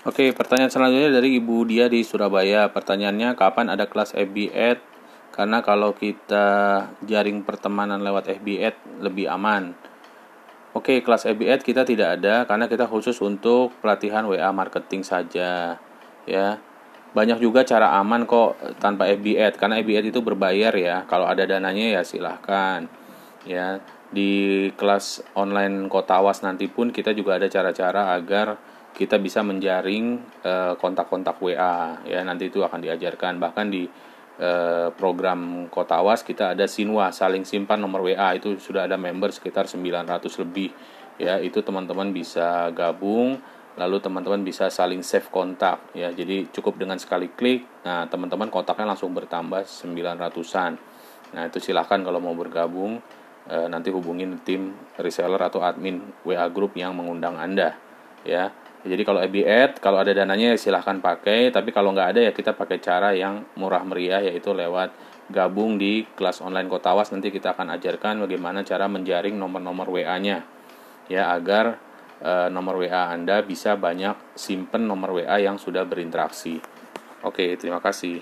Oke, pertanyaan selanjutnya dari Ibu Dia di Surabaya. Pertanyaannya, kapan ada kelas FB? Karena kalau kita jaring pertemanan lewat FB lebih aman. Oke, kelas FB kita tidak ada karena kita khusus untuk pelatihan WA marketing saja. Ya, banyak juga cara aman kok tanpa FB karena FB itu berbayar ya. Kalau ada dananya ya silahkan. Ya, di kelas online Kotawas nanti pun kita juga ada cara-cara agar kita bisa menjaring eh, kontak-kontak WA ya. Nanti itu akan diajarkan. Bahkan di uh, program Kotawas kita ada Sinwa saling simpan nomor WA itu sudah ada member sekitar 900 lebih ya. Itu teman-teman bisa gabung lalu teman-teman bisa saling save kontak ya. Jadi cukup dengan sekali klik nah teman-teman kontaknya langsung bertambah 900-an nah itu silahkan kalau mau bergabung eh, nanti hubungin tim reseller atau admin WA group yang mengundang Anda ya jadi kalau Ad, kalau ada dananya ya silahkan pakai, tapi kalau nggak ada ya kita pakai cara yang murah meriah yaitu lewat gabung di kelas online Kotawas nanti kita akan ajarkan bagaimana cara menjaring nomor-nomor WA-nya ya agar e, nomor WA Anda bisa banyak simpen nomor WA yang sudah berinteraksi. Oke, terima kasih.